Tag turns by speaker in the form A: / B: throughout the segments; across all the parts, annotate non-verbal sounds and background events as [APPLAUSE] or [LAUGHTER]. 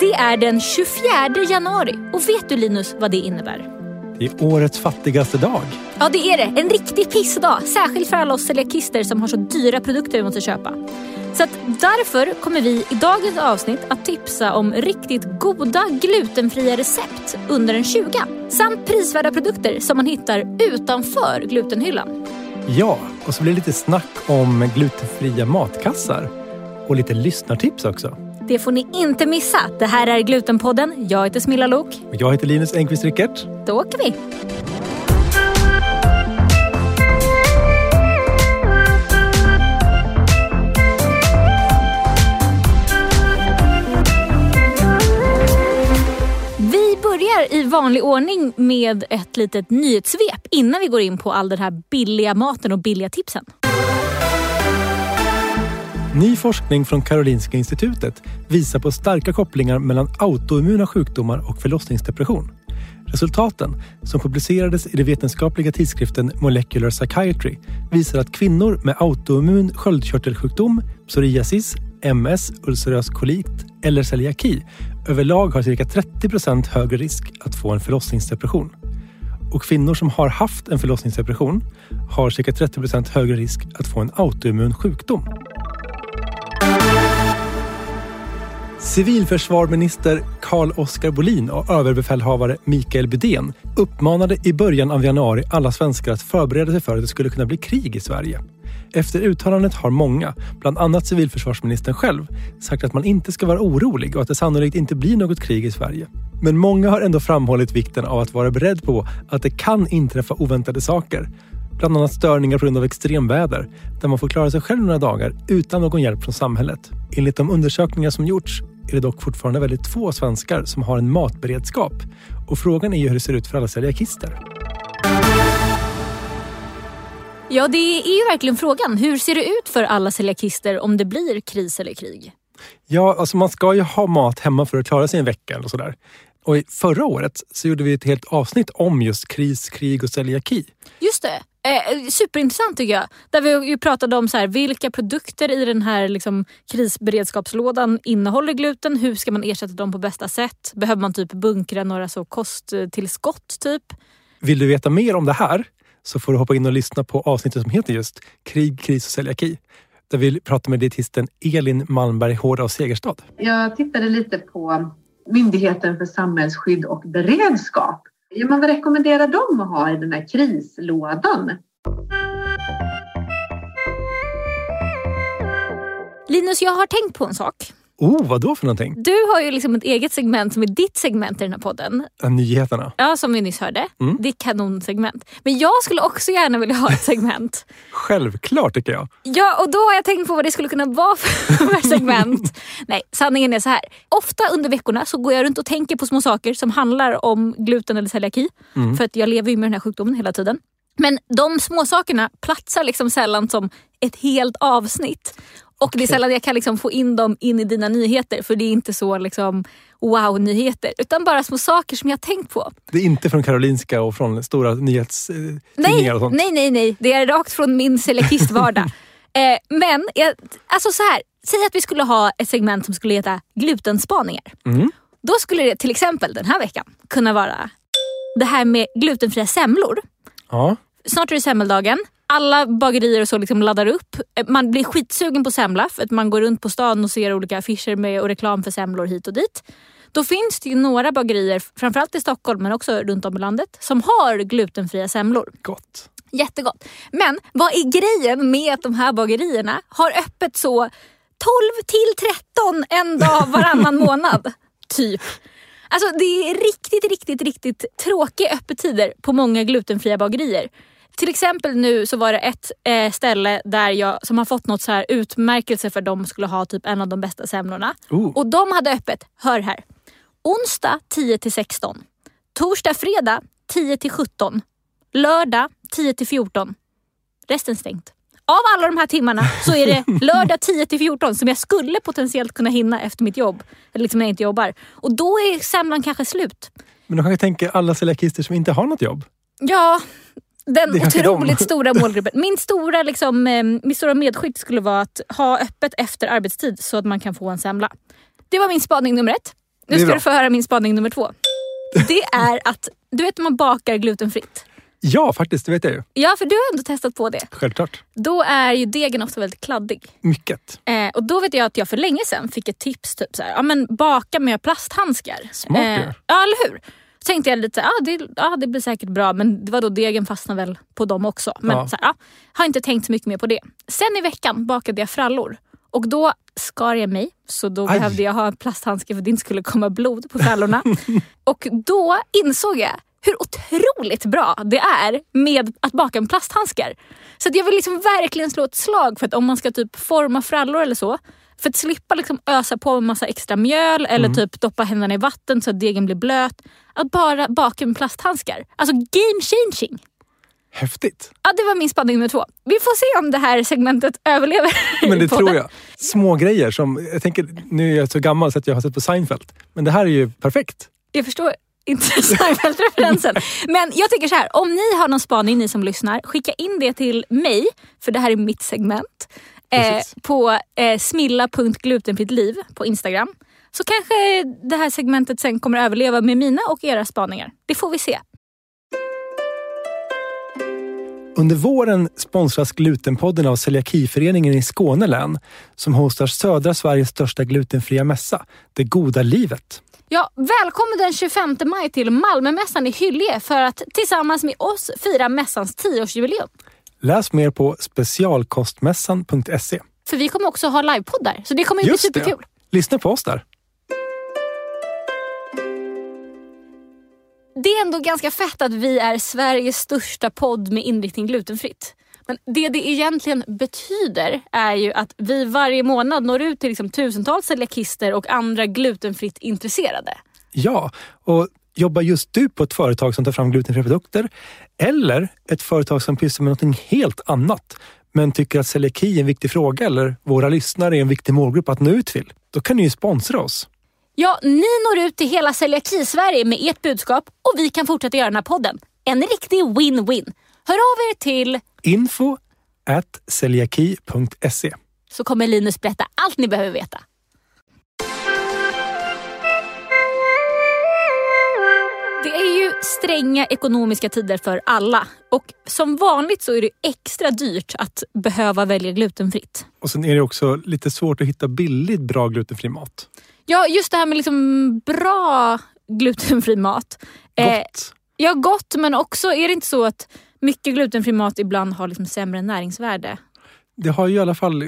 A: Det är den 24 januari och vet du Linus vad det innebär?
B: Det är årets fattigaste dag.
A: Ja det är det, en riktig pissdag. Särskilt för alla oss celiakister som har så dyra produkter vi måste köpa. Så därför kommer vi i dagens avsnitt att tipsa om riktigt goda glutenfria recept under en 20 samt prisvärda produkter som man hittar utanför glutenhyllan.
B: Ja, och så blir det lite snack om glutenfria matkassar. Och lite lyssnartips också.
A: Det får ni inte missa. Det här är Glutenpodden. Jag heter Smilla Lok.
B: Och jag heter Linus Engqvist Rickert.
A: Då åker vi! Vi börjar i vanlig ordning med ett litet nyhetssvep innan vi går in på all den här billiga maten och billiga tipsen.
B: Ny forskning från Karolinska institutet visar på starka kopplingar mellan autoimmuna sjukdomar och förlossningsdepression. Resultaten, som publicerades i den vetenskapliga tidskriften Molecular Psychiatry, visar att kvinnor med autoimmun sköldkörtelsjukdom, psoriasis, MS, ulcerös kolit eller celiaki överlag har cirka 30 procent högre risk att få en förlossningsdepression. Och kvinnor som har haft en förlossningsdepression har cirka 30 procent högre risk att få en autoimmun sjukdom. Civilförsvarsminister Carl-Oskar Bolin och överbefälhavare Mikael Bydén uppmanade i början av januari alla svenskar att förbereda sig för att det skulle kunna bli krig i Sverige. Efter uttalandet har många, bland annat civilförsvarsministern själv, sagt att man inte ska vara orolig och att det sannolikt inte blir något krig i Sverige. Men många har ändå framhållit vikten av att vara beredd på att det kan inträffa oväntade saker. Bland annat störningar på grund av extremväder, där man får klara sig själv några dagar utan någon hjälp från samhället. Enligt de undersökningar som gjorts är det dock fortfarande väldigt få svenskar som har en matberedskap. Och frågan är ju hur det ser ut för alla celiakister.
A: Ja, det är ju verkligen frågan. Hur ser det ut för alla celiakister om det blir kris eller krig?
B: Ja, alltså man ska ju ha mat hemma för att klara sig en vecka eller sådär. Och i förra året så gjorde vi ett helt avsnitt om just kris, krig och celiaki.
A: Just det. Eh, superintressant tycker jag. Där vi ju pratade om så här, vilka produkter i den här liksom, krisberedskapslådan innehåller gluten. Hur ska man ersätta dem på bästa sätt? Behöver man typ bunkra några så kosttillskott? Typ?
B: Vill du veta mer om det här så får du hoppa in och lyssna på avsnittet som heter just Krig, kris och celiaki. Där vi pratar med dietisten Elin Malmberg Hårda och Segerstad.
C: Jag tittade lite på Myndigheten för samhällsskydd och beredskap. Ja, men vad rekommenderar de att ha i den här krislådan?
A: Linus, jag har tänkt på en sak.
B: Oh, vad då för någonting?
A: Du har ju liksom ett eget segment som är ditt segment i den här podden.
B: Ja, Nyheterna.
A: Ja, som vi nyss hörde.
B: Mm.
A: Ditt kanonsegment. Men jag skulle också gärna vilja ha ett segment. [LAUGHS]
B: Självklart tycker jag.
A: Ja, och då har jag tänkt på vad det skulle kunna vara för [LAUGHS] segment. [LAUGHS] Nej, sanningen är så här. Ofta under veckorna så går jag runt och tänker på små saker som handlar om gluten eller celiaki. För att jag lever ju med den här sjukdomen hela tiden. Men de små sakerna platsar liksom sällan som ett helt avsnitt. Och det är sällan jag kan liksom få in dem in i dina nyheter för det är inte så liksom wow-nyheter. Utan bara små saker som jag har tänkt på.
B: Det är inte från Karolinska och från stora nyhetstidningar
A: Nej,
B: och sånt.
A: nej, nej, nej. Det är rakt från min celiakistvardag. [LAUGHS] eh, men jag, alltså så här, säg att vi skulle ha ett segment som skulle heta glutenspaningar.
B: Mm.
A: Då skulle det till exempel den här veckan kunna vara det här med glutenfria semlor.
B: Ja.
A: Snart är det semmeldagen. Alla bagerier och så liksom laddar upp. Eh, Man blir skitsugen på semla för att man går runt på stan och ser olika affischer med och reklam för semlor hit och dit. Då finns det ju några bagerier, framförallt i Stockholm men också runt om i landet, som har glutenfria semlor.
B: Gott.
A: Jättegott. Men vad är grejen med att de här bagerierna har öppet så 12 till 13 en dag varannan [LAUGHS] månad? Typ. Alltså det är riktigt, riktigt, riktigt tråkiga öppettider på många glutenfria bagerier. Till exempel nu så var det ett eh, ställe där jag, som har fått något så här utmärkelse för de skulle ha typ en av de bästa semlorna.
B: Oh.
A: Och de hade öppet, hör här, onsdag 10 till 16, torsdag, fredag 10 till 17, lördag 10 till 14, resten stängt. Av alla de här timmarna så är det [LAUGHS] lördag 10 till 14 som jag skulle potentiellt kunna hinna efter mitt jobb. Eller liksom när jag inte jobbar. Och då är semlan kanske slut.
B: Men du kanske tänker alla celiakister som inte har något jobb?
A: Ja, den otroligt
B: de.
A: stora [LAUGHS] målgruppen. Min stora, liksom, eh, min stora medskick skulle vara att ha öppet efter arbetstid så att man kan få en semla. Det var min spaning nummer ett. Nu ska du få höra min spaning nummer två. Det är att, du vet när man bakar glutenfritt.
B: Ja, faktiskt. Det vet jag ju.
A: Ja, för du har ändå testat på det.
B: Självklart.
A: Då är ju degen ofta väldigt kladdig.
B: Mycket.
A: Eh, och då vet jag att jag för länge sedan fick ett tips, typ så här, ja, men baka med plasthandskar. Eh,
B: Smart ju.
A: Ja, eller hur? Tänkte jag lite, ja det, ja det blir säkert bra men det var då degen fastnade väl på dem också. Men
B: Ja.
A: så här, ja, har inte tänkt så mycket mer på det. Sen i veckan bakade jag frallor och då skar jag mig så då
B: Aj.
A: behövde jag ha en plasthandske för att det inte skulle komma blod på frallorna. [LAUGHS] och då insåg jag hur otroligt bra det är med att baka med plasthandskar. Så jag vill liksom verkligen slå ett slag för att om man ska typ forma frallor eller så, för att slippa liksom ösa på med massa extra mjöl eller typ doppa händerna i vatten så att degen blir blöt. Att bara baka med plasthandskar. Alltså game changing.
B: Häftigt.
A: Ja, det var min spaning nummer två. Vi får se om det här segmentet överlever.
B: Men det tror jag. Små grejer som, jag tänker, nu är jag så gammal så att jag har sett på Seinfeld. Men det här är ju perfekt.
A: Jag förstår inte [LAUGHS] Seinfeld-referensen. Men jag tycker så här, om ni har någon spaning, ni som lyssnar, skicka in det till mig, för det här är mitt segment. Eh, på eh, smilla.glutenfrittliv på Instagram. Så kanske det här segmentet sen kommer överleva med mina och era spaningar. Det får vi se.
B: Under våren sponsras Glutenpodden av Celiakiföreningen i Skåne län som hostar södra Sveriges största glutenfria mässa, Det goda livet.
A: Ja, välkommen den 25 maj till Malmömässan i Hyllie för att tillsammans med oss fira mässans 10-årsjubileum.
B: Läs mer på specialkostmässan.se.
A: För vi kommer också ha livepoddar, så det kommer ju bli
B: Just det.
A: superkul.
B: Lyssna på oss där.
A: Det är ändå ganska fett att vi är Sveriges största podd med inriktning glutenfritt. Men det det egentligen betyder är ju att vi varje månad når ut till liksom tusentals celiakister och andra glutenfritt intresserade.
B: Ja, och jobbar just du på ett företag som tar fram glutenfria produkter eller ett företag som pysslar med något helt annat men tycker att celiaki är en viktig fråga eller våra lyssnare är en viktig målgrupp att nå ut till. Då kan ni ju sponsra oss.
A: Ja, ni når ut till hela celiaki-Sverige med ert budskap och vi kan fortsätta göra den här podden. En riktig win-win. Hör av er till
B: Info at celiaki.se.
A: så kommer Linus berätta allt ni behöver veta. Det är ju stränga ekonomiska tider för alla och som vanligt så är det extra dyrt att behöva välja glutenfritt.
B: Och sen är det också lite svårt att hitta billigt bra glutenfri mat.
A: Ja, just det här med liksom bra glutenfri mat. Eh,
B: Gott.
A: ja, gott men också är det inte så att mycket glutenfri mat ibland har liksom sämre näringsvärde?
B: Det har ju i alla fall,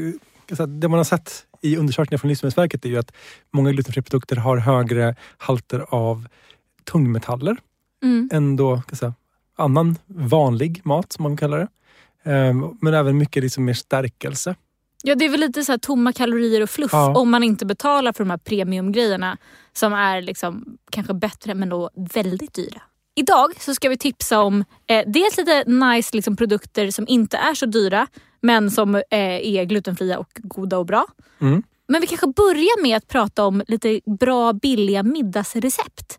B: det man har sett i undersökningar från Livsmedelsverket är ju att många glutenfria produkter har högre halter av tungmetaller
A: Mm.
B: än då, kan säga, annan vanlig mat som man kallar det. Ehm, Men även mycket liksom mer stärkelse.
A: Ja, det är väl lite så här tomma kalorier och fluff
B: Ja.
A: om man inte betalar för de här premiumgrejerna som är liksom kanske bättre men då väldigt dyra. Idag så ska vi tipsa om eh, dels lite nice liksom, produkter som inte är så dyra men som eh, är glutenfria och goda och bra.
B: Mm.
A: Men vi kanske börjar med att prata om lite bra billiga middagsrecept.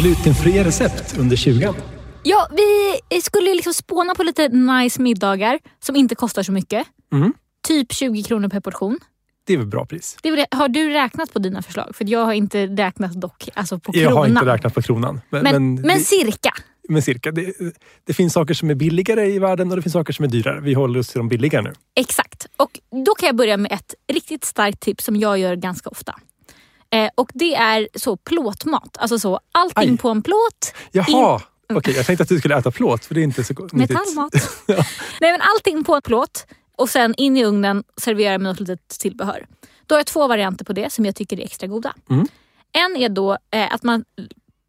B: Glutenfria recept under 20
A: Ja, vi skulle liksom spåna på lite nice middagar som inte kostar så mycket.
B: Mm.
A: Typ 20 kronor per portion.
B: Det är väl bra pris.
A: Det det. Har du räknat på dina förslag? För jag har inte räknat dock alltså på
B: Jag
A: kronan.
B: har inte räknat på kronan. Men,
A: Men,
B: men,
A: men,
B: det,
A: cirka.
B: Men cirka. Det, det finns saker som är billigare i världen och det finns saker som är dyrare. Vi håller oss till de billiga nu.
A: Exakt. Och Då kan jag börja med ett riktigt starkt tips som jag gör ganska ofta. Eh, och Det är så plåtmat. Alltså så allting
B: Aj.
A: på en plåt.
B: Jaha! Okej, jag tänkte att du skulle äta plåt för det är inte så nyttigt.
A: Metallmat. [LAUGHS] Nej, men allting på en plåt och sen in i ugnen servera med något litet tillbehör. Då har jag två varianter på det som jag tycker är extra goda.
B: Mm.
A: En är då eh, att man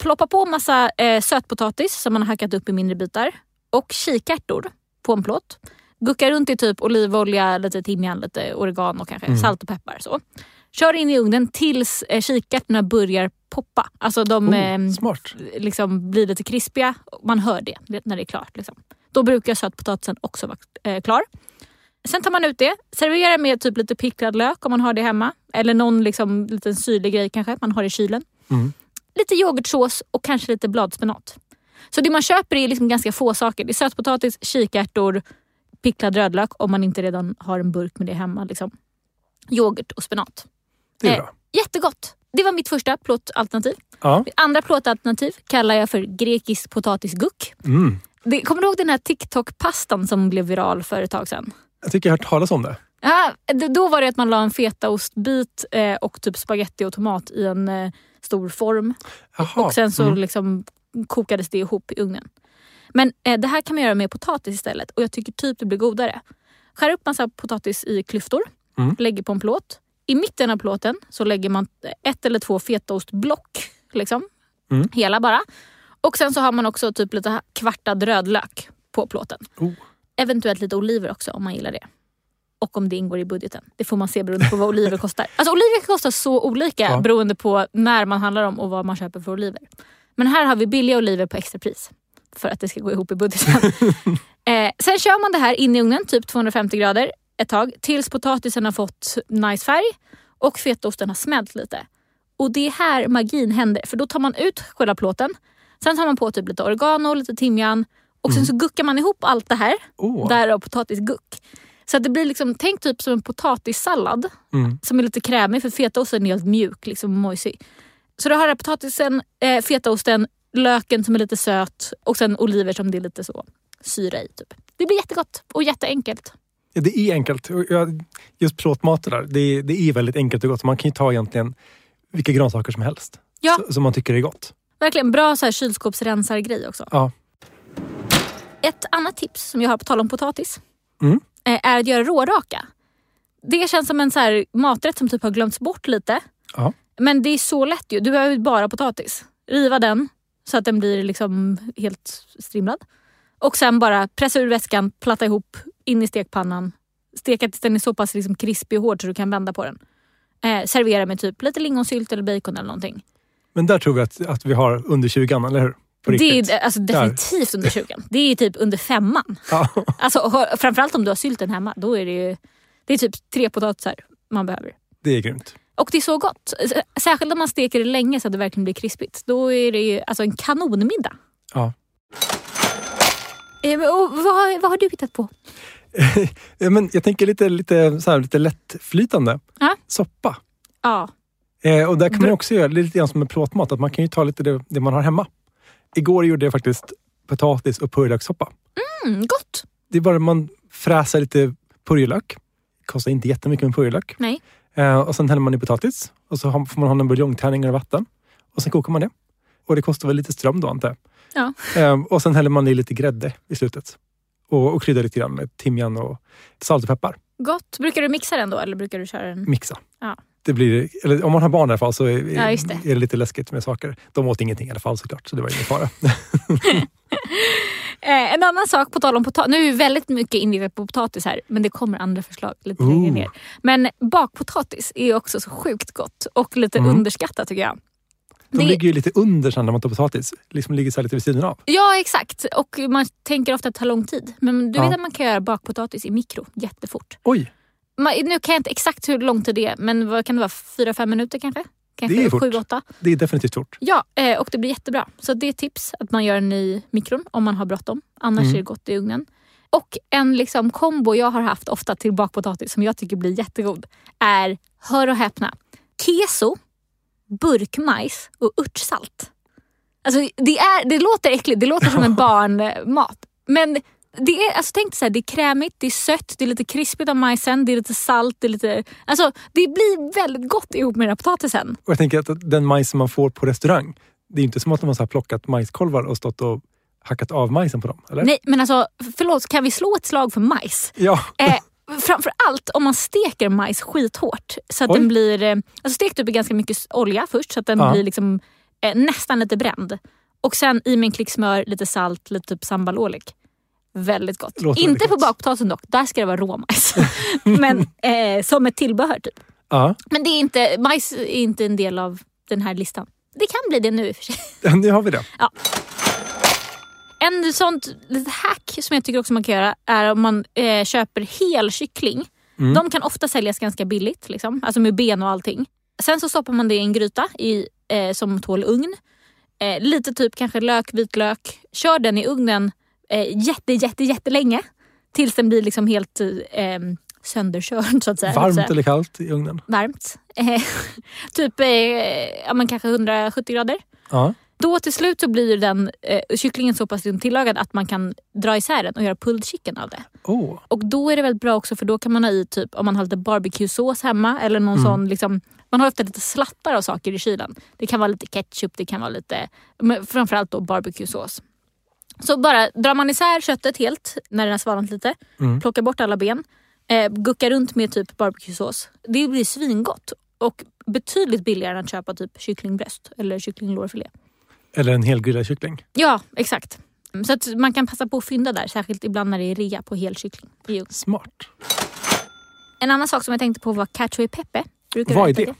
A: ploppar på massa eh, sötpotatis som man har hackat upp i mindre bitar och kikärtor på en plåt. Guckar runt i typ olivolja, lite timjan, lite oregano kanske,
B: Mm.
A: salt och peppar. Så. Kör in i ugnen tills eh, kikärtorna börjar poppa. Alltså de eh,
B: Oh, smart.
A: liksom blir lite krispiga. Man hör det det- när det är klart. Liksom. Då brukar sötpotatisen också vara eh, klar. Sen tar man ut det, serverar med typ lite picklad lök om man har det hemma. Eller någon liksom, liten syrlig grej kanske man har i kylen.
B: Mm.
A: Lite yoghurtsås och kanske lite bladspenat. Så det man köper är liksom ganska få saker. Det är sötpotatis, kikärtor, picklad rödlök om man inte redan har en burk med det hemma. Liksom. Yoghurt och spenat.
B: Det är
A: Eh,
B: bra.
A: Jättegott. det var mitt första plåtalternativ.
B: Ja.
A: Mitt andra plåtalternativ kallar jag för grekisk potatisguck.
B: Mm.
A: Det, kommer du ihåg den här TikTok-pastan som blev viral för ett tag sedan?
B: Jag tycker jag har hört talas om det.
A: Ja, det- då var det att man la en fetaostbit eh, och typ spaghetti och tomat i en eh, stor form.
B: Jaha.
A: Och sen så
B: Mm.
A: liksom kokades det ihop i ugnen. Men eh, det här kan man göra med potatis istället och jag tycker typ det blir godare. Skär upp massa potatis i klyftor,
B: Mm.
A: lägger på en plåt. I mitten av plåten så lägger man ett eller två fetaostblock. Liksom.
B: Mm.
A: Hela bara. Och sen så har man också typ lite kvartad rödlök på plåten.
B: Oh.
A: Eventuellt lite oliver också om man gillar det. Och om det ingår i budgeten. Det får man se beroende på vad oliver kostar. Alltså oliver kostar så olika
B: Ja.
A: beroende på när man handlar om och vad man köper för oliver. Men här har vi billiga oliver på extrapris. För att det ska gå ihop i budgeten. [LAUGHS] eh, sen kör man det här in i ugnen, typ 250 grader ett tag. Tills potatisen har fått nice färg och fetaosten har smält lite. Och det är här magin händer. För då tar man ut själva plåten. Sen tar man på typ lite oregano, lite timjan. Och sen så guckar man ihop allt det här.
B: Åh.
A: Därav potatisguck. Så att det blir liksom, tänk typ som en potatissallad
B: Mm.
A: som är lite krämig för fetaosten är helt mjuk, liksom mojsig. Så du har potatisen, eh, fetaosten, löken som är lite söt och sen oliver som det är lite så syra i. Typ. Det blir jättegott och jätteenkelt.
B: Ja, det är enkelt. Och Just plåtmaten där, det är, det är väldigt enkelt och gott. Man kan ju ta egentligen vilka grönsaker som helst.
A: Ja.
B: Som man tycker är gott.
A: Verkligen bra så här kylskåpsrensargrej också.
B: Ja.
A: Ett annat tips som jag har på tal om potatis
B: Mm.
A: Eh, är att göra råraka. Det känns som en så maträtt som typ har glömts bort lite.
B: Ja.
A: Men det är så lätt ju. Du behöver bara potatis. Riva den så att den blir liksom helt strimlad. Och sen bara pressa ur vätskan, platta ihop, in i stekpannan. Steka tills den är så pass liksom krispig och hård så du kan vända på den. Eh, servera med typ lite lingonsylt eller bacon eller någonting.
B: Men där tror vi att, att vi har under 20 eller hur?
A: Det är alltså, definitivt under 20. Det är typ under femman. [LAUGHS]
B: Ja.
A: Alltså, framförallt om du har sylten hemma. Då är det ju det är typ tre potatisar man behöver.
B: Det är grymt.
A: Och det är så gott. Särskilt om man steker det länge så att det verkligen blir krispigt. Då är det ju alltså en kanonmiddag.
B: Ja.
A: Eh, och vad, vad har du hittat på? [LAUGHS]
B: Ja, Men jag tänker lite, lite, så här, lite lättflytande.
A: Ja.
B: Soppa.
A: Ja,
B: Eh, och där kan man också göra lite grann som med plåtmat. Att man kan ju ta lite det, det man har hemma. Igår gjorde jag faktiskt potatis och purjolökssoppa.
A: mm, gott.
B: Det är bara man fräser lite purjolök. Kostar inte jättemycket med purjolök.
A: Nej.
B: Eh, och sen häller man i potatis. Och så får man ha en buljongtärning och vatten. Och sen kokar man det. Och det kostar väl lite ström då antar jag.
A: Ja.
B: Eh, och sen häller man i lite grädde i slutet. Och, och kryddar lite grann med timjan och salt och peppar.
A: Gott. Brukar du mixa den då eller brukar du köra den?
B: Mixa.
A: Ja.
B: Det blir, eller om man har barn i alla fall så är,
A: Ja, det.
B: är det lite läskigt med saker. De åt ingenting i alla fall såklart, så det var ingen fara. [LAUGHS]
A: Eh, en annan sak på tal om potatis. Nu är vi väldigt mycket inriktat på potatis här men det kommer andra förslag lite längre
B: Ooh.
A: ner. Men bakpotatis är också så sjukt gott och lite
B: Mm.
A: underskattat tycker jag.
B: De
A: Det-
B: ligger ju lite under sen när man tar potatis. Liksom ligger så lite vid sidan av.
A: Ja exakt och man tänker ofta att det tar lång tid. Men du
B: Ja.
A: vet att man kan göra bakpotatis i mikro jättefort.
B: Oj,
A: nu kan jag inte exakt hur lång tid det är men vad kan det vara? Fyra, fem minuter kanske? Kanske
B: Det är fort.
A: sju, åtta.
B: det är definitivt fort.
A: Ja, eh, och det blir jättebra. Så det är ett tips att man gör den i mikron om man har bråttom. Annars
B: Mm.
A: är det gott i ugnen. Och en liksom kombo jag har haft ofta till bakpotatis som jag tycker blir jättegod är, hör och häpna, keso, burkmajs och örtsalt. Alltså det, är, det låter äckligt, det låter som en [LAUGHS] barnmat. Men det är, alltså tänk dig så här, det är krämigt, det är sött, det är lite krispigt av majsen, det är lite salt. Det, är lite, alltså, det blir väldigt gott ihop med den här potatisen.
B: Och jag tänker att den majs som man får på restaurang, det är inte som att de har plockat majskolvar och stått och hackat av majsen på dem. Eller?
A: Nej men alltså förlåt, kan vi slå ett slag för majs?
B: Ja,
A: Eh, [LAUGHS] framför allt om man steker majs skithårt. Så att
B: Oj.
A: den blir, eh, alltså stek typ i ganska mycket olja först så att den
B: Ja.
A: blir liksom, eh, nästan lite bränd. Och sen i med en klick smör, lite salt, lite typ sambalolek. Väldigt gott.
B: Låter
A: Inte
B: väldigt
A: på
B: gott.
A: bakpotatisen dock, där ska det vara råmajs. [LAUGHS] men eh, som ett tillbehör typ.
B: ja.
A: Men det är inte, majs är inte en del av den här listan. Det kan bli det nu i och för sig. [LAUGHS]
B: nu har vi det.
A: En sånt litet hack som jag tycker också man kan göra är om man eh, köper hel kyckling.
B: Mm.
A: De kan ofta säljas ganska billigt, liksom, alltså med ben och allting. Sen så stoppar man det i en gryta i, eh, som tål ugn. Eh, lite typ kanske lök, vitlök. Kör den i ugnen eh, jätte, jätte, jättelänge. Tills den blir liksom helt eh, sönderkörd så att säga.
B: Varmt eller kallt i ugnen?
A: varmt. Eh, [LAUGHS] typ eh, ja, men kanske 170 grader.
B: Ja.
A: Då till slut så blir den eh, kycklingen så pass tillagad att man kan dra isär den och göra pulled chicken av det.
B: Oh.
A: Och då är det väldigt bra också för då kan man ha i typ om man har lite barbecue-sås hemma eller någon sån liksom man har ofta lite slattar av saker i kylen. Det kan vara lite ketchup, det kan vara lite, men framförallt då barbecue-sås. Så bara drar man isär köttet helt när den har svalnat lite, plockar bort alla ben, eh, guckar runt med typ barbecue-sås. Det blir svingott och betydligt billigare än att köpa typ kycklingbröst eller kycklinglårfilé.
B: Eller en hel grillad kyckling.
A: Ja, exakt. Så att man kan passa på att fynda där, särskilt ibland när det är rea på hel kyckling.
B: Smart.
A: En annan sak som jag tänkte på var cacio e pepe. Brukar
B: Vad är
A: äta
B: det?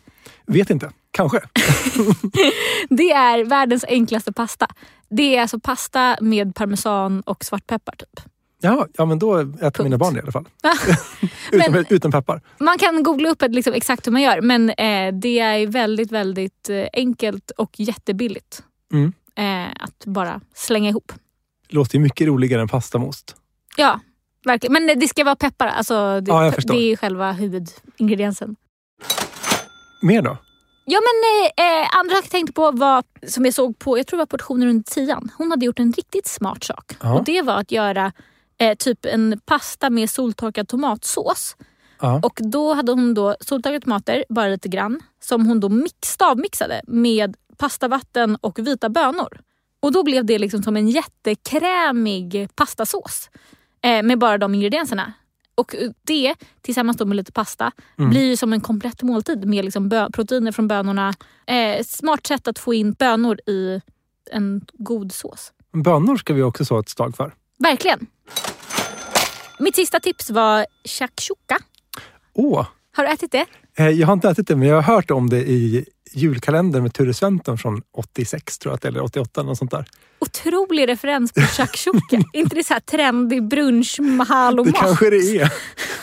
B: Vet inte. Kanske. [LAUGHS]
A: Det är världens enklaste pasta. Det är alltså pasta med parmesan och svartpeppar typ.
B: Jaha, ja men då äter mina barn det i alla fall. [LAUGHS] utan,
A: Men-
B: utan peppar.
A: Man kan googla upp ett, liksom, exakt hur man gör men eh, det är väldigt väldigt eh, enkelt och jättebilligt.
B: Mm.
A: Eh, att bara slänga ihop.
B: Låter ju mycket roligare än pasta med ost.
A: Ja, verkligen. Men det ska vara peppar. Alltså, det,
B: Ja,
A: det är själva huvudingrediensen.
B: Mer då?
A: Ja men eh, eh, andra jag tänkte på var, som jag såg på, jag tror det var portionen under tian. Hon hade gjort en riktigt smart sak.
B: Ja.
A: Och det var att göra eh, typ en pasta med soltorkad tomatsås.
B: Ja.
A: Och då hade hon då soltorkade tomater, bara lite grann, som hon då mix, stavmixade med pastavatten och vita bönor. Och då blev det liksom som en jättekrämig pastasås. Eh, med bara de ingredienserna. Och det tillsammans med lite pasta blir ju som en komplett måltid med liksom bö- proteiner från bönorna. Eh, smart sätt att få in bönor i en god sås.
B: Bönor ska vi också så ett stag för.
A: Verkligen. Mitt sista tips var shakshuka.
B: Åh,
A: Har du ätit det?
B: eh, jag har inte ätit det men jag har hört om det i julkalendern med Ture Sventon från 86 tror jag, eller 88 eller sånt där.
A: Otrolig referens på shakshuka. [LAUGHS] Inte det så här trendig brunch, mahal och
B: Det
A: mat?
B: kanske det är.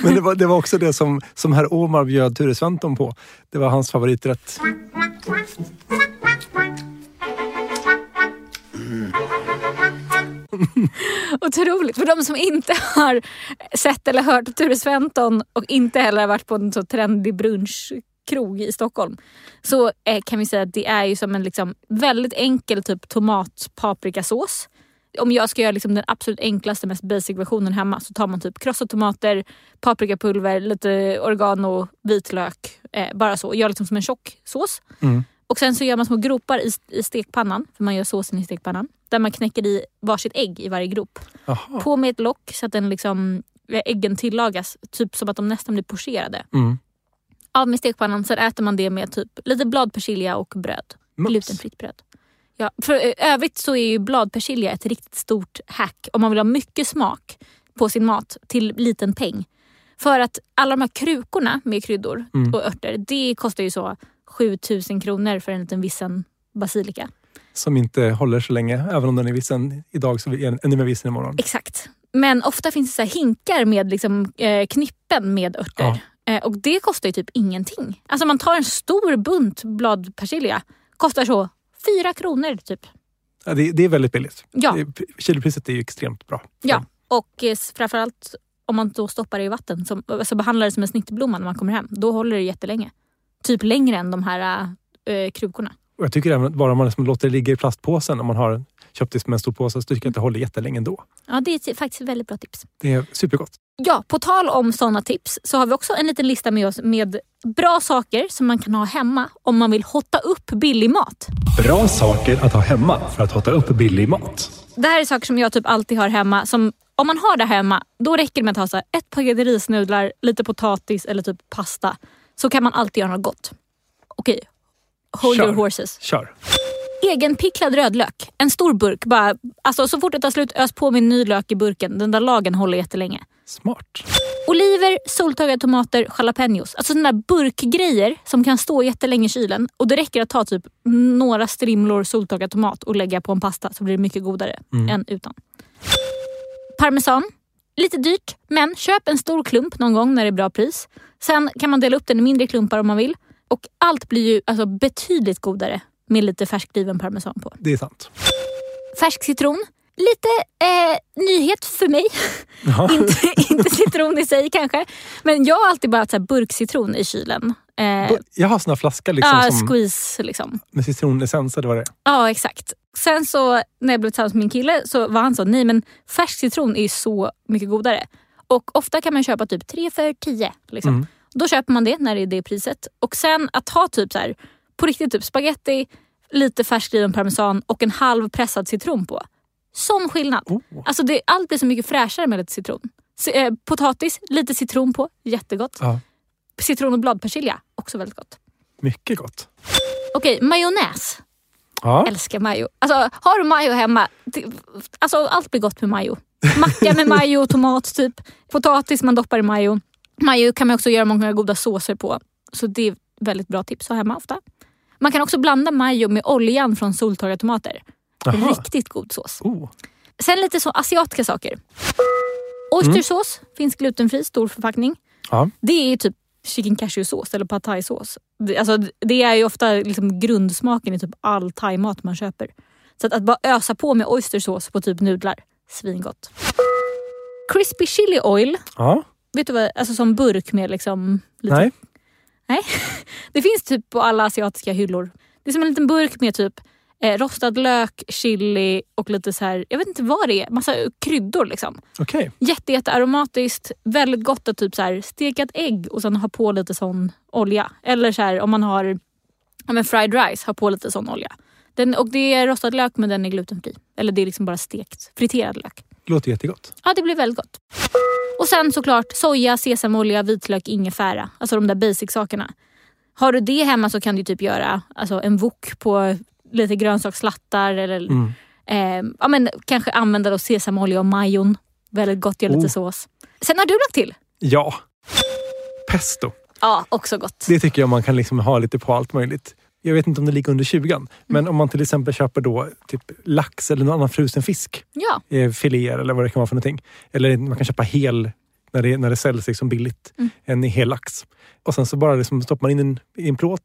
B: Men det var, det var också det som, som herr Omar bjöd Ture Sventon på. Det var hans favoriträtt.
A: Otroligt. För de som inte har sett eller hört Ture Sventon och inte heller har varit på en så trendig brunchkrog i Stockholm. Så eh, kan vi säga att det är ju som en liksom väldigt enkel typ tomat-paprikasås. Om jag ska göra liksom den absolut enklaste, mest basic versionen hemma så tar man typ krossade tomater, paprikapulver, lite oregano, vitlök. Eh, bara så. Gör liksom som en tjock sås.
B: Mm.
A: Och sen så gör man små gropar i, i stekpannan, för man gör såsen i stekpannan. Där man knäcker i varsitt ägg i varje grop.
B: Jaha.
A: På med ett lock så att den liksom, eh, äggen tillagas, typ som att de nästan blir pocherade.
B: Mm.
A: Av med stekpannan, sen äter man det med typ lite bladpersilja och bröd.
B: Mums.
A: Glutenfritt bröd. Ja, för eh, övrigt så är ju bladpersilja ett riktigt stort hack om man vill ha mycket smak på sin mat till liten peng. För att alla de här krukorna med kryddor
B: Mm.
A: och örter, det kostar ju så 7000 kronor för en liten vissen basilika.
B: Som inte håller så länge. Även om den är vissen idag så är den ännu mer vissen imorgon.
A: Exakt. Men ofta finns det så hinkar med liksom, eh, knippen med örter. Eh, och det kostar ju typ ingenting. Alltså man tar en stor bunt bladpersilja, kostar så fyra kronor typ.
B: Ja, det, det är väldigt billigt.
A: Ja.
B: Kilopriset är ju extremt bra.
A: Ja, och eh, framförallt om man då stoppar det i vatten, som, alltså behandlar det som en snittblomma när man kommer hem, då håller det jättelänge. Typ längre än de här eh, krukorna.
B: Och jag tycker även att bara man liksom låter det ligga i plastpåsen om man har köpt det som en stor påse så tycker jag att det håller jättelänge ändå.
A: Ja, det är faktiskt ett väldigt bra tips.
B: Det är supergott.
A: Ja, på tal om sådana tips så har vi också en liten lista med oss med bra saker som man kan ha hemma om man vill hotta upp billig mat.
B: Bra saker att ha hemma för att hotta upp billig mat.
A: Det här är saker som jag typ alltid har hemma. Som, om man har det hemma, då räcker det med att ha så här, ett paket risnudlar, lite potatis eller typ pasta. Så kan man alltid göra något gott. Okej, hold
B: Kör.
A: your horses.
B: Kör!
A: Egenpicklad rödlök. En stor burk. Bara, alltså, så fort det tar slut, ös på med ny lök i burken. Den där lagen håller jättelänge.
B: Smart.
A: Oliver, soltorkade tomater, jalapenos. Alltså sådana där burkgrejer som kan stå jättelänge i kylen. Och det räcker att ta typ några strimlor soltorkad tomat och lägga på en pasta så blir det mycket godare än utan. Parmesan. Lite dyrt, men köp en stor klump någon gång när det är bra pris. Sen kan man dela upp den i mindre klumpar om man vill. Och allt blir ju alltså betydligt godare med lite färskriven parmesan på.
B: Det är sant.
A: Färsk citron. Lite eh, nyhet för mig.
B: Ja. [LAUGHS]
A: inte, inte citron i sig kanske. Men jag har alltid bara haft så här burkcitron i kylen. Eh,
B: Jag har såna flaskor liksom,
A: ja,
B: som,
A: squeeze liksom.
B: med citronessens eller vad det.
A: Ja, exakt. Sen så när jag blev tillsammans med min kille så var han så, nej men färsk citron är ju så mycket godare. Och ofta kan man köpa typ 3 för 10. Liksom.
B: Mm.
A: Då köper man det när det är det priset. Och sen att ha typ så här, på riktigt typ spaghetti, lite färskriven parmesan och en halv pressad citron på. Sån skillnad.
B: Oh.
A: Alltså det, allt blir så mycket fräschare med lite citron. C- eh, potatis, lite citron på, jättegott.
B: Ja,
A: Citron och bladpersilja, också väldigt gott.
B: mycket gott.
A: Okej, majonnäs.
B: Ja.
A: Älskar majo. Alltså, har du majo hemma, det, alltså, allt blir gott med majo. Macka med majo, [LAUGHS] tomat typ. Potatis man doppar i majo. Majo kan man också göra många goda såser på. Så det är väldigt bra tips att ha hemma ofta. Man kan också blanda majo med oljan från soltorkade
B: Jaha.
A: Riktigt god sås.
B: Oh.
A: Sen lite så asiatiska saker. Oystersås finns glutenfri, stor förpackning.
B: Ja.
A: Det är typ chicken cashew-sås eller pad thai-sås. Det, alltså, det är ju ofta liksom grundsmaken i typ all thaimat man köper. Så att, att bara ösa på med oystersås på typ nudlar, svingott. Crispy chili oil,
B: ja.
A: vet du vad, alltså som burk med liksom... Lite,
B: Nej.
A: Nej. [LAUGHS] Det finns typ på alla asiatiska hyllor. Det är som en liten burk med typ eh, rostad lök, chili och lite så här, jag vet inte vad det är, massa kryddor liksom.
B: Okej.
A: Jätte, jätte aromatiskt, väldigt gott att typ så här, stekat ägg och sen ha på lite sån olja. Eller så här, om man har men fried rice, ha på lite sån olja. Den, och det är rostad lök men den är glutenfri. Eller det är liksom bara stekt, friterad lök.
B: Låter jättegott.
A: Ja, det blir väldigt gott. Och sen såklart soja, sesamolja, vitlök, ingefära. Alltså de där basic-sakerna. Har du det hemma så kan du typ göra alltså, en wok på lite grönsaksslattar eller
B: Mm.
A: eh, ja, men, kanske använda då sesamolja och majon. Väldigt gott, gör lite
B: Oh.
A: sås. Sen har du lagt till?
B: Ja. Pesto.
A: Ja, också gott.
B: Det tycker jag man kan liksom ha lite på allt möjligt. Jag vet inte om det ligger under 20 men om man till exempel köper då typ lax eller någon annan frusen fisk.
A: Ja,
B: eh, filéer eller vad det kan vara för någonting. Eller man kan köpa hel när det, när det säljs liksom billigt.
A: Mm.
B: En hel lax. Och sen så bara liksom stoppar man in en, i en plåt,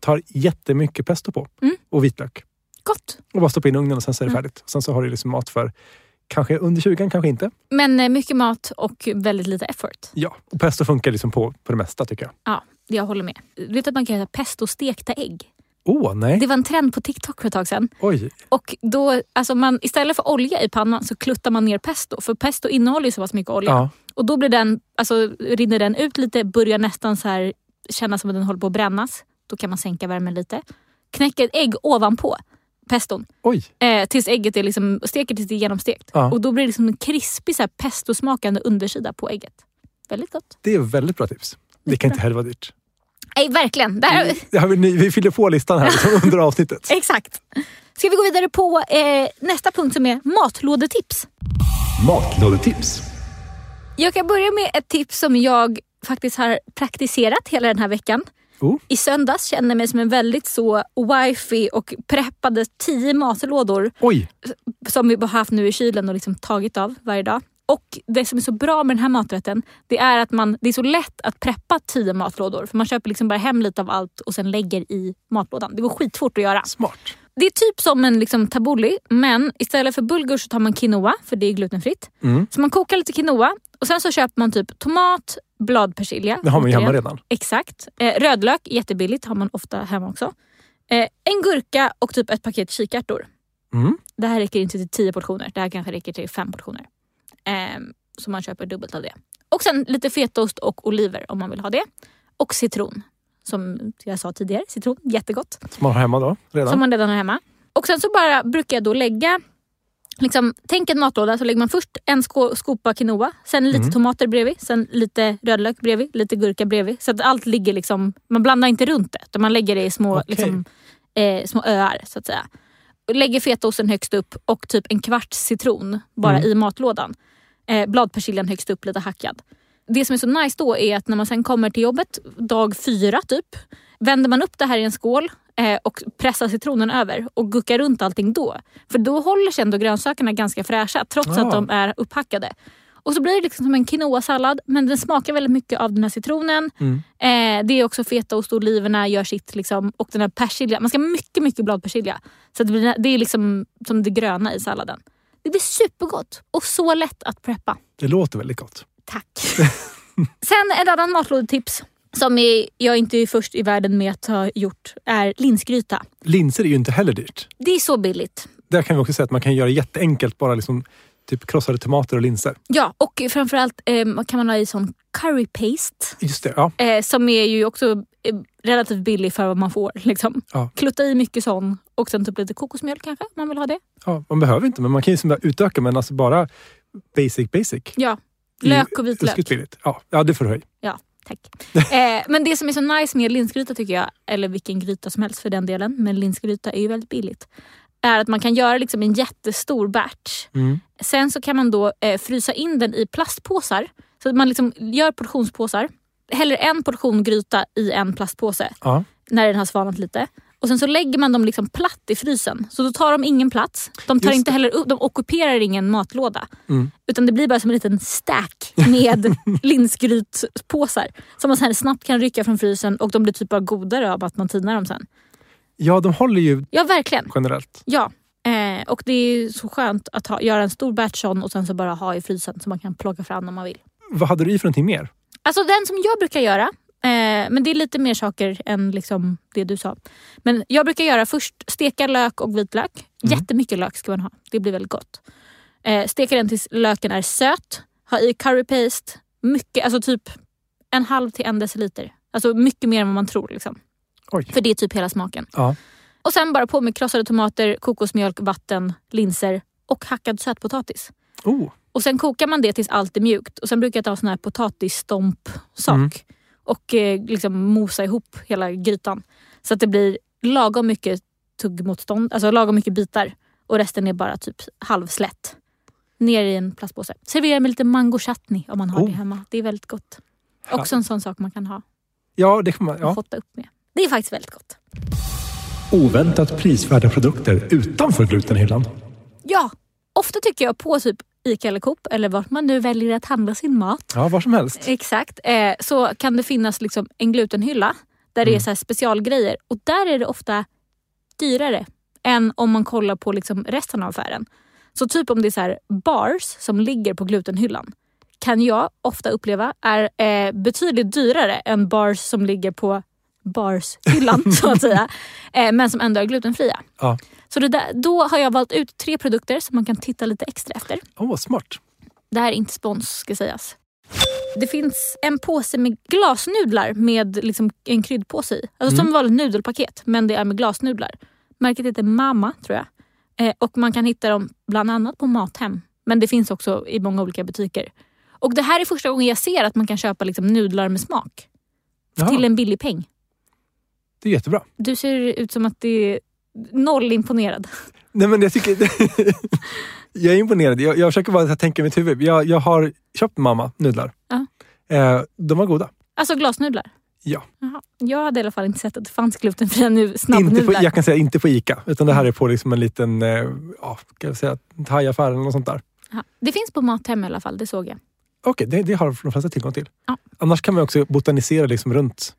B: tar jättemycket pesto på
A: Mm.
B: och vitlök.
A: gott.
B: Och bara stoppa in i ugnen och sen så är det
A: Mm.
B: färdigt. Sen så har du liksom mat för kanske under 20 kanske inte.
A: Men eh, mycket mat och väldigt lite effort.
B: Ja, och pesto funkar liksom på, på det mesta tycker jag.
A: Ja, jag håller med. Du vet att man kan göra pesto-stekta ägg?
B: Åh, nej.
A: Det var en trend på TikTok för ett tag sedan.
B: Oj.
A: Och då, alltså man, istället för olja i pannan så kluttar man ner pesto. För pesto innehåller ju så pass mycket olja.
B: Ja.
A: Och då blir den, alltså, rinner den ut lite, börjar nästan så här kännas som att den håller på att brännas. Då kan man sänka värmen lite. Knäcka ett ägg ovanpå peston. Eh, tills ägget är liksom, steker tills det är genomstekt.
B: Ja.
A: Och då blir det liksom en krispig så här pestosmakande undersida på ägget. Väldigt gott.
B: Det är väldigt bra tips. Det kan inte heller vara dyrt.
A: Nej, verkligen. Det här,
B: Det har vi, ni- vi fyller på listan här liksom under avsnittet. [LAUGHS]
A: exakt. Ska vi gå vidare på eh, nästa punkt som är matlådetips.
B: Matlådetips.
A: Jag kan börja med ett tips som jag faktiskt har praktiserat hela den här veckan.
B: Oh.
A: I söndags kände jag mig som en väldigt så wifi och preppade tio matlådor
B: Oj,
A: som vi har haft nu i kylen och liksom tagit av varje dag. Och det som är så bra med den här maträtten det är att man, det är så lätt att preppa tio matlådor. För Man köper liksom bara hem lite av allt och sen lägger i matlådan. Det går skitfort att göra.
B: smart.
A: Det är typ som en liksom tabbouleh men istället för bulgur så tar man quinoa för det är glutenfritt.
B: Mm.
A: Så man kokar lite quinoa och sen så köper man typ tomat, bladpersilja.
B: Det har man ju hemma redan.
A: Exakt. Eh, rödlök, jättebilligt, har man ofta hemma också. Eh, en gurka och typ ett paket kikärtor.
B: Mm.
A: Det här räcker inte till 10 portioner, det här kanske räcker till fem portioner. Eh, så man köper dubbelt av det. Och sen lite fetaost och oliver om man vill ha det. Och citron. Som jag sa tidigare, citron, jättegott.
B: Som man har hemma då redan.
A: Som man redan har hemma. Och sen så bara brukar jag då lägga Liksom, tänk en matlåda så lägger man först en sko- skopa quinoa, sen lite
B: Mm.
A: tomater bredvid, sen lite rödlök bredvid, lite gurka bredvid. Så att allt ligger liksom, man blandar inte runt det utan man lägger det i små,
B: Okej.
A: liksom, eh, små öar så att säga. Lägger fetaosten högst upp och typ en kvarts citron bara
B: Mm.
A: i matlådan. Eh, bladpersiljan högst upp, lite hackad. Det som är så nice då är att när man sen kommer till jobbet, dag fyra typ, vänder man upp det här i en skål eh, och pressar citronen över och guckar runt allting då. För då håller sig ändå grönsakerna ganska fräscha trots
B: Ah.
A: att de är upphackade. Och så blir det liksom som en quinoa-sallad men den smakar väldigt mycket av den här citronen.
B: Mm.
A: Eh, det är också fetaost och oliverna gör sitt. Liksom, och den här persilja. Man ska ha mycket, mycket bladpersilja. Så det, blir, det är liksom som det gröna i salladen. Det blir supergott och så lätt att preppa.
B: Det låter väldigt gott.
A: Tack. [LAUGHS] Sen ett annat matlådetips som jag inte är först i världen med att ha gjort är linsgryta.
B: Linser är ju inte heller dyrt.
A: Det är så billigt.
B: Där kan vi också säga att man kan göra jätteenkelt, bara liksom typ krossade tomater och linser.
A: Ja, och framförallt eh, kan man ha i sån curry paste.
B: Just det, ja.
A: Eh, som är ju också eh, relativt billig för vad man får. Liksom.
B: Ja.
A: Klutta i mycket sån och sen typ lite kokosmjölk kanske, om man vill ha det.
B: ja. Man behöver inte, men man kan ju liksom utöka. Men alltså bara basic basic.
A: Ja, lök och vitlök.
B: Ja, ja, det får du höj.
A: Ja, tack. eh, men det som är så nice med linsgryta tycker jag, eller vilken gryta som helst för den delen, men linsgryta är ju väldigt billigt. Är att man kan göra liksom en jättestor batch.
B: Mm.
A: Sen så kan man då eh, frysa in den i plastpåsar. Så man liksom gör portionspåsar. Häller en portion gryta i en plastpåse
B: Ja.
A: när den har svalnat lite. Och sen så lägger man dem liksom platt i frysen. Så då tar de ingen plats. De, tar
B: Just
A: inte heller upp, de ockuperar ingen matlåda.
B: Mm.
A: Utan det blir bara som en liten stack med [LAUGHS] linsgrytpåsar. Som man sen snabbt kan rycka från frysen och de blir typ bara godare av att man tinar dem sen.
B: ja, de håller ju
A: Ja, verkligen.
B: generellt.
A: Ja. Eh, och det är så skönt att ha, göra en stor batch sån och sen så bara ha i frysen så man kan plocka fram om man vill.
B: Vad hade du i för någonting mer?
A: Alltså den som jag brukar göra, eh, men det är lite mer saker än liksom det du sa. Men jag brukar göra först steka lök och vitlök. Jättemycket lök ska man ha, det blir väldigt gott. Eh, steka den tills löken är söt. Ha i curry paste, mycket, alltså typ en halv till en deciliter. Alltså mycket mer än vad man tror. Liksom.
B: Oj.
A: För det är typ hela smaken.
B: Ja.
A: Och sen bara på med krossade tomater, kokosmjölk, vatten, linser och hackad sötpotatis.
B: Oh,
A: Och sen kokar man det tills allt är mjukt. Och sen brukar jag ta sån här potatisstomp-sak
B: Mm.
A: och eh, liksom mosa ihop hela grytan. Så att det blir lagom mycket tuggmotstånd, alltså lagom mycket bitar. Och resten är bara typ halvslätt. Ner i en plastpåse. Servera med lite mango chutney om man har
B: Oh.
A: det hemma. Det är väldigt gott. Också en sån sak man kan ha
B: ja, det kan man. Ja.
A: hotta upp med. Det är faktiskt väldigt gott.
B: Oväntat prisvärda produkter utanför glutenhyllan.
A: Ja, ofta tycker jag på typ Ica eller Coop eller vart man nu väljer att handla sin mat.
B: Ja, var som helst.
A: Exakt. Eh, så kan det finnas liksom en glutenhylla där det är så här specialgrejer. Och där är det ofta dyrare än om man kollar på liksom resten av affären. Så typ om det är så bars som ligger på glutenhyllan kan jag ofta uppleva är eh, betydligt dyrare än bars som ligger på barshyllan [LAUGHS] så att säga. Eh, men som ändå är glutenfria.
B: Ja.
A: Så där, då har jag valt ut tre produkter som man kan titta lite extra efter.
B: Åh, smart.
A: Det här är inte spons ska sägas. Det finns en påse med glasnudlar med liksom en kryddpåse i. Alltså som vanligt nudelpaket men det är med glasnudlar. Märket heter Mama tror jag. Eh, och man kan hitta dem bland annat på Mathem. Men det finns också i många olika butiker. Och det här är första gången jag ser att man kan köpa liksom nudlar med smak.
B: Jaha,
A: Till en billig peng.
B: Det är jättebra.
A: Du ser ut som att det är noll imponerad.
B: Nej, men jag tycker... [LAUGHS] jag är imponerad. Jag, jag försöker bara tänka i mitt huvud. Jag, jag har köpt mamma nudlar.
A: Ja.
B: Eh, de var goda.
A: Alltså glasnudlar.
B: Ja.
A: Jaha. Jag hade i alla fall inte sett att det fanns glutenfria nu,
B: Inte på,
A: snabbnudlar.
B: jag kan säga inte på Ica. Utan det här är på liksom en liten eh, ja, kan jag säga, thaiaffär eller något sånt där.
A: Jaha. Det finns på Mathem i alla fall, det såg jag.
B: Okej, det, det har de flesta tillgång till.
A: Ja.
B: Annars kan man också botanisera liksom runt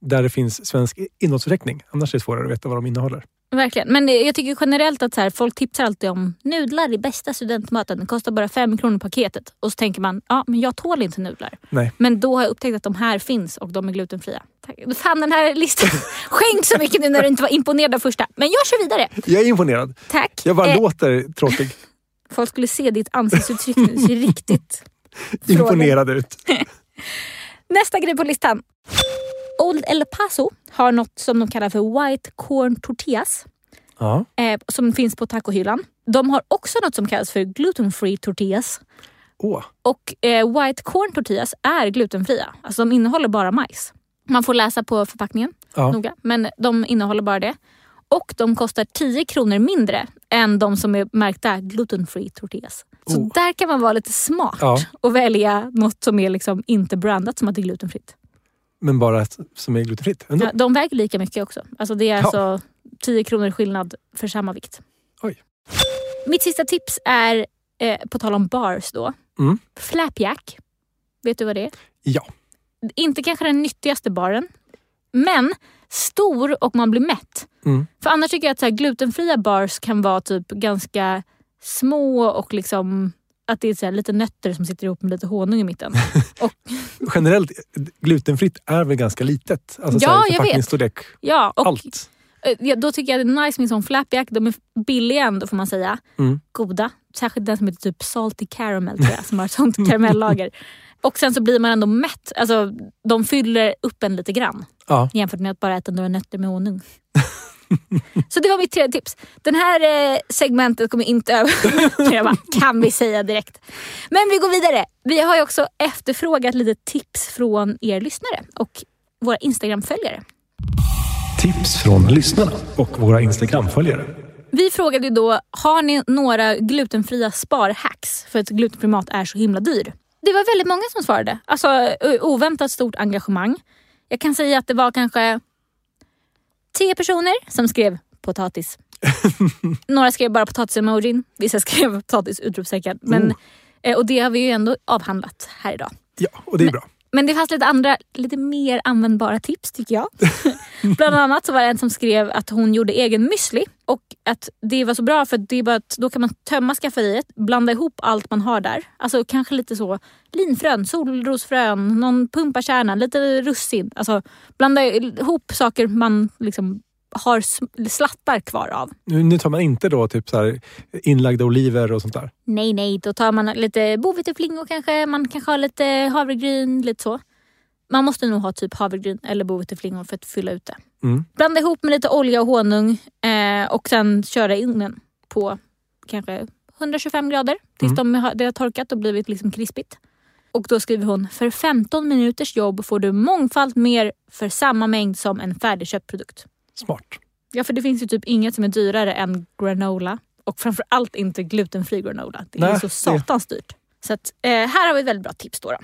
B: där det finns svensk innehållsförteckning. Annars är det svårare att veta vad de innehåller.
A: Verkligen. Men jag tycker generellt att så här, folk tipsar alltid om nudlar i bästa studentmaten. Det kostar bara fem kronor paketet. Och så tänker man, ja men jag tål inte nudlar.
B: Nej.
A: Men då har jag upptäckt att de här finns och de är glutenfria. Tack. Fan den här listan, [LAUGHS] skänk så mycket nu när du inte var imponerad av första. Men jag kör vidare.
B: Jag är imponerad.
A: Tack.
B: Jag bara
A: Eh,
B: låter tråkig. [LAUGHS]
A: folk skulle se ditt ansiktsuttryck nu. Det ser riktigt [LAUGHS]
B: imponerad ut.
A: Nästa grej på listan. Old El Paso har något som de kallar för White Corn Tortillas.
B: Ja.
A: Eh, som finns på tacohyllan. De har också något som kallas för gluten free tortillas.
B: Åh,
A: Och eh, white corn tortillas är glutenfria. Alltså de innehåller bara majs. Man får läsa på förpackningen
B: ja.
A: noga, men de innehåller bara det. Och de kostar 10 kronor mindre än de som är märkta gluten free tortillas. Så
B: Oh.
A: där kan man vara lite smart
B: Ja.
A: och välja något som är liksom inte brandat som att det är glutenfritt.
B: Men bara som är glutenfritt. Ändå.
A: Ja, de väger lika mycket också. Alltså det är
B: Ja.
A: alltså 10 kronor skillnad för samma vikt.
B: Oj.
A: Mitt sista tips är, eh, på tal om bars då,
B: Mm.
A: Flapjack. Vet du vad det är?
B: Ja.
A: Inte kanske den nyttigaste baren, men stor och man blir mätt.
B: Mm.
A: För annars tycker jag att så här, glutenfria bars kan vara typ ganska små och liksom att det är så lite nötter som sitter ihop med lite honung i mitten. [LAUGHS] Och,
B: Generellt, glutenfritt är väl ganska litet? Alltså
A: Ja,
B: här,
A: jag vet. ja, och
B: allt.
A: eh, då tycker jag det är nice med en sån flapjack. De är billiga ändå får man säga.
B: Mm.
A: Goda. Särskilt den som heter typ salty caramel tror jag, som har ett sånt [LAUGHS] karamellager. Och sen så blir man ändå mätt. Alltså, de fyller upp en lite grann
B: Ja.
A: jämfört med att bara äta några nötter med honung. [LAUGHS] [LAUGHS] så det var mitt tredje tips. Den här eh, segmentet kommer inte [LAUGHS] över. jag bara, kan vi säga direkt. Men vi går vidare. Vi har ju också efterfrågat lite tips från er lyssnare och våra Instagram-följare.
B: Tips från lyssnarna och våra Instagram-följare.
A: Vi frågade ju då, har ni några glutenfria sparhacks för att glutenfri mat är så himla dyr? Det var väldigt många som svarade. Alltså oväntat stort engagemang. Jag kan säga att det var kanske tio personer som skrev potatis. [LAUGHS] Några skrev bara potatis-emojin, vissa skrev potatis utropstecken. Men,
B: Oh.
A: eh, Och det har vi ju ändå avhandlat här idag.
B: Ja, och det är bra.
A: Men det fanns lite andra, lite mer användbara tips tycker jag. [LAUGHS] Bland annat så var det en som skrev att hon gjorde egen müsli och att det var så bra för det är bara att då kan man tömma skafferiet, blanda ihop allt man har där. Alltså kanske lite så linfrön, solrosfrön, någon pumpakärna, lite russin. Alltså blanda ihop saker man liksom har slattar kvar av.
B: Nu, nu tar man inte då typ så inlagda oliver och sånt där.
A: Nej, nej, då tar man lite boveteflingor kanske. Man kanske har lite havregryn, lite så. Man måste nog ha typ havregryn eller boveteflingor för att fylla ut det.
B: Mm.
A: Blanda ihop med lite olja och honung eh, och sen köra i ugnen på kanske 125 grader tills de har, det har torkat och blivit liksom krispigt. Och då skriver hon, för 15 minuters jobb får du mångfalt mer för samma mängd som en färdigköpt produkt.
B: Smart.
A: Ja, för det finns ju typ inget som är dyrare än granola. Och framförallt inte glutenfri granola. Det är
B: Nej,
A: så
B: det-
A: satans dyrt. Så att, eh, här har vi ett väldigt bra tips då. då.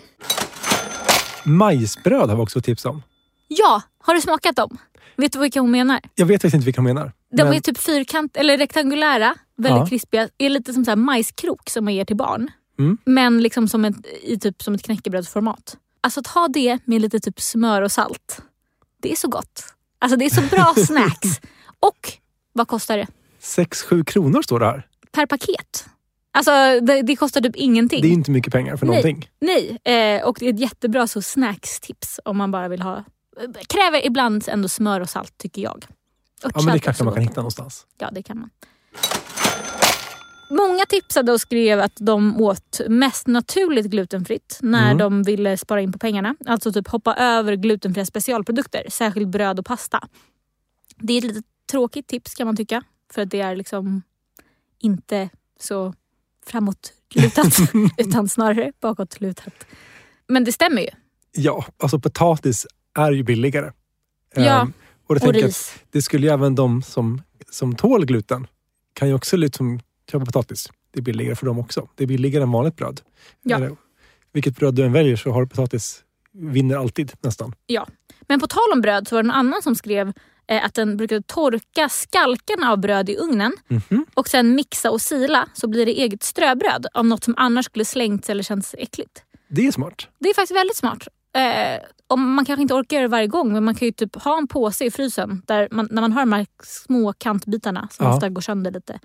B: Majsbröd har vi också tips om.
A: Ja, har du smakat dem? Vet du vilka hon menar?
B: Jag vet faktiskt inte vilka de menar.
A: De
B: men-
A: är typ fyrkant eller rektangulära, väldigt
B: Ja.
A: krispiga. är lite som så här majskrok som man ger till barn.
B: Mm.
A: Men liksom som ett, i typ som ett knäckebrödsformat. Alltså att ha det med lite typ smör och salt. Det är så gott. Alltså det är så bra [LAUGHS] snacks. Och vad kostar det?
B: 6-7 kronor står det här.
A: Per paket. Alltså det, det kostar typ ingenting.
B: Det är inte mycket pengar för
A: Nej.
B: någonting.
A: Nej, eh, och det är ett jättebra så snackstips om man bara vill ha... Kräver ibland ändå smör och salt tycker jag.
B: Ja, men det kanske man kan hitta någonstans.
A: Ja, det kan man. Många tipsade och skrev att de åt mest naturligt glutenfritt när
B: Mm.
A: de ville spara in på pengarna. Alltså typ hoppa över glutenfria specialprodukter, särskilt bröd och pasta. Det är ett lite tråkigt tips kan man tycka. För att det är liksom inte så framåtlutat [LAUGHS] utan snarare bakåtlutat. Men det stämmer ju.
B: Ja, alltså potatis är ju billigare.
A: Ja,
B: Ehm, och
A: Och ris.
B: det skulle ju även de som, som tål gluten kan ju också liksom köpa potatis. Det är billigare för dem också. Det är billigare än vanligt bröd.
A: Ja.
B: Eller, vilket bröd du än väljer så har potatis vinner alltid nästan.
A: Ja. Men på tal om bröd så var det någon annan som skrev eh, att den brukade torka skalkarna av bröd i ugnen
B: Mhm.
A: och sen mixa och sila så blir det eget ströbröd av något som annars skulle slängts eller känts äckligt.
B: Det är smart.
A: Det är faktiskt väldigt smart. Eh, om man kanske inte orkar göra det varje gång men man kan ju typ ha en påse i frysen där man, när man har de här små kantbitarna som
B: Ja.
A: ofta går sönder lite.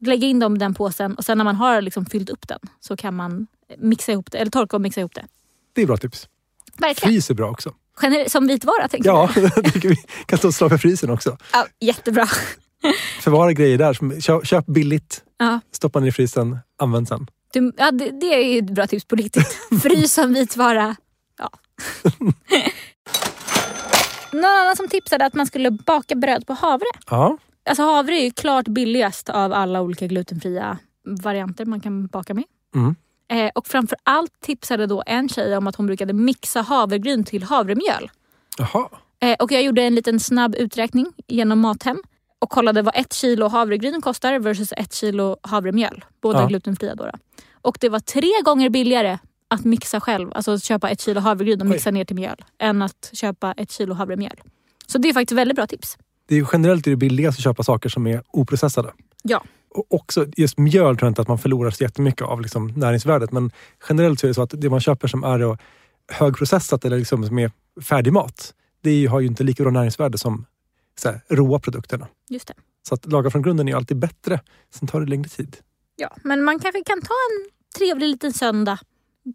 A: Lägga in dem i den påsen och sen när man har liksom fyllt upp den så kan man mixa ihop det, eller torka och mixa ihop det.
B: Det är bra tips.
A: Verkligen.
B: Frys är bra också.
A: Gener- som vitvara tänker
B: Ja,
A: jag. [LAUGHS]
B: tycker vi kan stå och slå för frysen också.
A: Ja, jättebra.
B: Förvara grejer där. Som, köp, billigt,
A: Ja.
B: stoppa ner i frysen, använd sen.
A: Du, ja, det, det är ett bra tips på riktigt. [LAUGHS] Frys som vitvara. Ja. [LAUGHS] Någon annan som tipsade att man skulle baka bröd på havre.
B: Ja,
A: Alltså havre är klart billigast av alla olika glutenfria varianter man kan baka med.
B: Mm.
A: Eh, och framför allt tipsade då en tjej om att hon brukade mixa havregryn till havremjöl.
B: Jaha.
A: Eh, och jag gjorde en liten snabb uträkning genom Mathem och kollade vad ett kilo havregryn kostar versus ett kilo havremjöl. Båda
B: Ja.
A: glutenfria då, då. Och det var tre gånger billigare att mixa själv, alltså att köpa ett kilo havregryn och
B: Oj.
A: mixa ner till mjöl, än att köpa ett kilo havremjöl. Så det är faktiskt väldigt bra tips.
B: Det är generellt är det billigast att köpa saker som är oprocessade.
A: Ja.
B: Och också just mjöl tror jag inte att man förlorar så jättemycket av liksom, näringsvärdet. Men generellt så är det så att det man köper som är högprocessat eller liksom som är färdig mat. Det har ju inte lika bra näringsvärde som så här, råa produkterna.
A: Just det.
B: Så att laga från grunden är alltid bättre. Sen tar det längre tid.
A: Ja, men man kanske kan ta en trevlig liten söndag.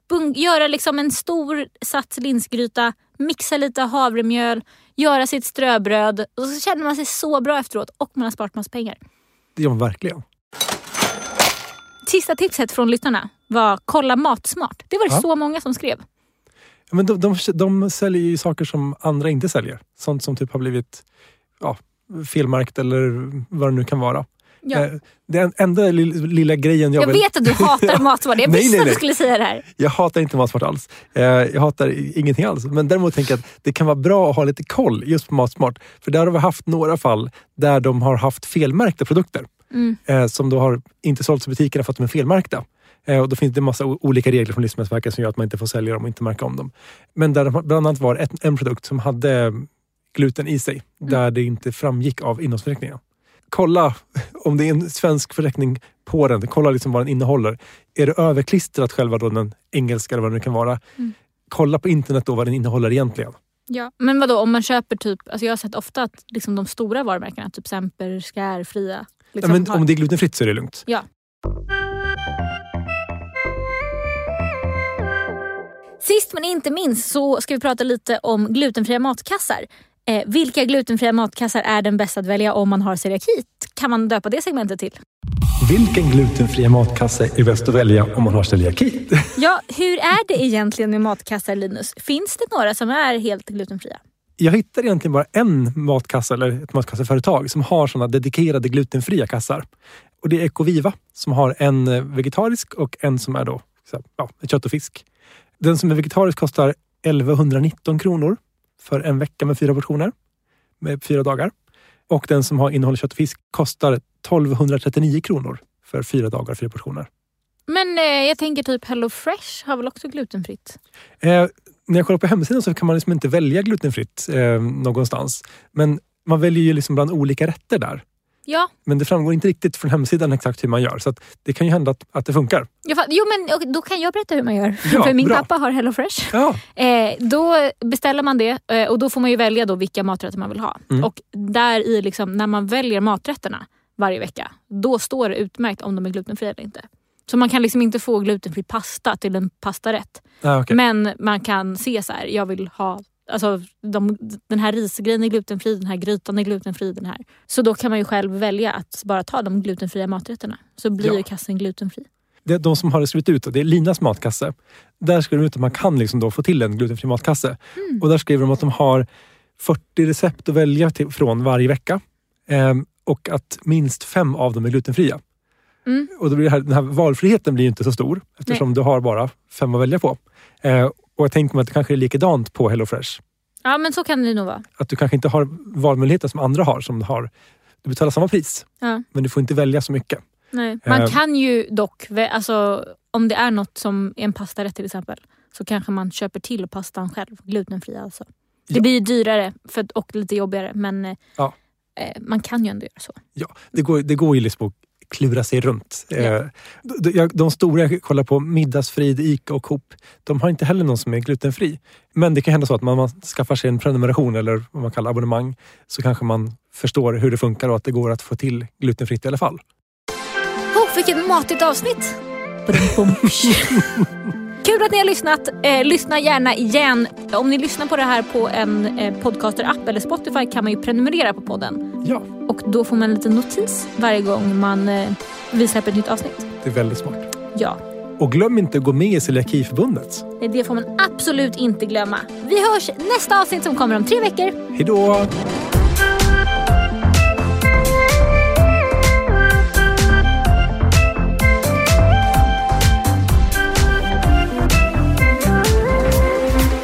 A: Bung, göra liksom en stor sats linsgryta, mixa lite havremjöl, göra sitt ströbröd och så känner man sig så bra efteråt och man har sparat massa pengar.
B: Det gör man verkligen.
A: Sista tipset från lyssnarna var kolla Matsmart. Det var det
B: Ja.
A: så många som skrev.
B: Ja, Men de, de, de säljer ju saker som andra inte säljer. Sånt som typ har blivit ja, felmärkt eller vad det nu kan vara.
A: Ja.
B: Eh, Den enda lilla, grejen jag,
A: Jag
B: vill...
A: vet att du [LAUGHS] hatar Matsmart. Jag visste att du skulle säga det här.
B: Jag hatar inte Matsmart alls. Eh, Jag hatar ingenting alls. Men däremot tänker jag att det kan vara bra att ha lite koll just på Matsmart. För där har vi haft några fall där de har haft felmärkta produkter.
A: Mm.
B: eh, Som då har inte sålts i butikerna för att de är felmärkta. Och då finns det en massa olika regler från Livsmedelsverket som gör att man inte får sälja dem och inte märka om dem. Men där bland annat var ett, en produkt som hade gluten i sig. Där det inte framgick av innehållsförteckningen. Kolla om det är en svensk förteckning på den. Kolla liksom vad den innehåller. Är det överklistrat själva då den engelska eller vad det nu kan vara.
A: Mm.
B: Kolla på internet då vad den innehåller egentligen.
A: Ja. Men vadå, om man köper typ... Alltså jag har sett ofta att liksom de stora varumärkena, typ Semper, Skär, Fria. Liksom
B: ja, men
A: har-
B: om det är glutenfritt så är det lugnt.
A: Ja. Sist men inte minst så ska vi prata lite om glutenfria matkassar. Eh, vilka glutenfria matkassar är den bästa att välja om man har celiaki? Kan man döpa det segmentet till?
B: Vilken glutenfria matkasse är bäst att välja om man har celiaki? [LAUGHS]
A: Ja, hur är det egentligen med matkassar Linus? Finns det några som är helt glutenfria?
B: Jag hittar egentligen bara en matkassa eller ett matkasseföretag som har sådana dedikerade glutenfria kassar. Och det är Ecoviva som har en eh, vegetarisk och en som är då ja, kött och fisk. Den som är vegetarisk kostar 1119 kronor för en vecka med fyra portioner med fyra dagar. Och den som har innehåller kött och fisk kostar 1239 kronor för fyra dagar fyra portioner.
A: Men eh, jag tänker typ Hello Fresh har väl också glutenfritt?
B: Eh, när jag kollar på hemsidan så kan man liksom inte välja glutenfritt eh, någonstans. Men man väljer ju liksom bland olika rätter där.
A: Ja,
B: Men det framgår inte riktigt från hemsidan exakt hur man gör. Så det kan ju hända att, att det funkar.
A: fatt- jo men då kan jag berätta hur man gör.
B: Ja,
A: För min
B: bra.
A: pappa har Hello Fresh.
B: Ja,
A: Eh, då beställer man det eh, och då får man ju välja då vilka maträtter man vill ha.
B: Mm.
A: Och där i liksom, när man väljer maträtterna varje vecka, då står det utmärkt om de är glutenfria eller inte. Så man kan liksom inte få glutenfri pasta till en pastarätt.
B: ah, okej.
A: Men man kan se så här, jag vill ha Alltså de, den här risgrejen är glutenfri, den här grytan är glutenfri. Den här. Så då kan man ju själv välja att bara ta de glutenfria maträtterna. Så blir
B: Ja.
A: kassen glutenfri.
B: det, de som har skrivit ut, det är Linas matkasse. Där skriver de ut att man kan liksom då få till en glutenfri matkasse.
A: Mm.
B: Och där skriver de att de har 40 recept att välja till, från varje vecka. Ehm, och att minst fem av dem är glutenfria.
A: Mm.
B: Och då blir här, den här valfriheten blir inte så stor eftersom du har bara fem att välja på. Eh, och jag tänker mig att det kanske är likadant på HelloFresh.
A: Ja men så kan det nog vara.
B: Att du kanske inte har valmöjligheter som andra har. Som du, har. du betalar samma pris,
A: Ja.
B: men du får inte välja så mycket.
A: Nej. Man
B: Eh.
A: kan ju dock, alltså, om det är något som är en pastarätt till exempel, så kanske man köper till pastan själv, glutenfri alltså. Det
B: Ja.
A: blir ju dyrare för, och lite jobbigare men eh,
B: Ja.
A: eh, man kan ju ändå göra så.
B: Ja, det går, det går liksom att klura sig runt.
A: Ja.
B: Eh, de, de, de stora jag kollar på, Middagsfrid, Ica och Coop, de har inte heller någon som är glutenfri. Men det kan hända så att man, man skaffar sig en prenumeration eller vad man kallar abonnemang så kanske man förstår hur det funkar och att det går att få till glutenfritt i alla fall.
A: Oh, vilket matigt avsnitt! [LAUGHS] Kul att ni har lyssnat. Eh, lyssna gärna igen. Om ni lyssnar på det här på en eh, podcaster-app eller Spotify kan man ju prenumerera på podden.
B: Ja,
A: Och då får man en liten notis varje gång man eh, vi släpper ett nytt avsnitt.
B: det är väldigt smart.
A: Ja,
B: Och glöm inte att gå med i Celiakiförbundet.
A: Nej, det får man absolut inte glömma. Vi hörs nästa avsnitt som kommer om tre veckor.
B: Hej då!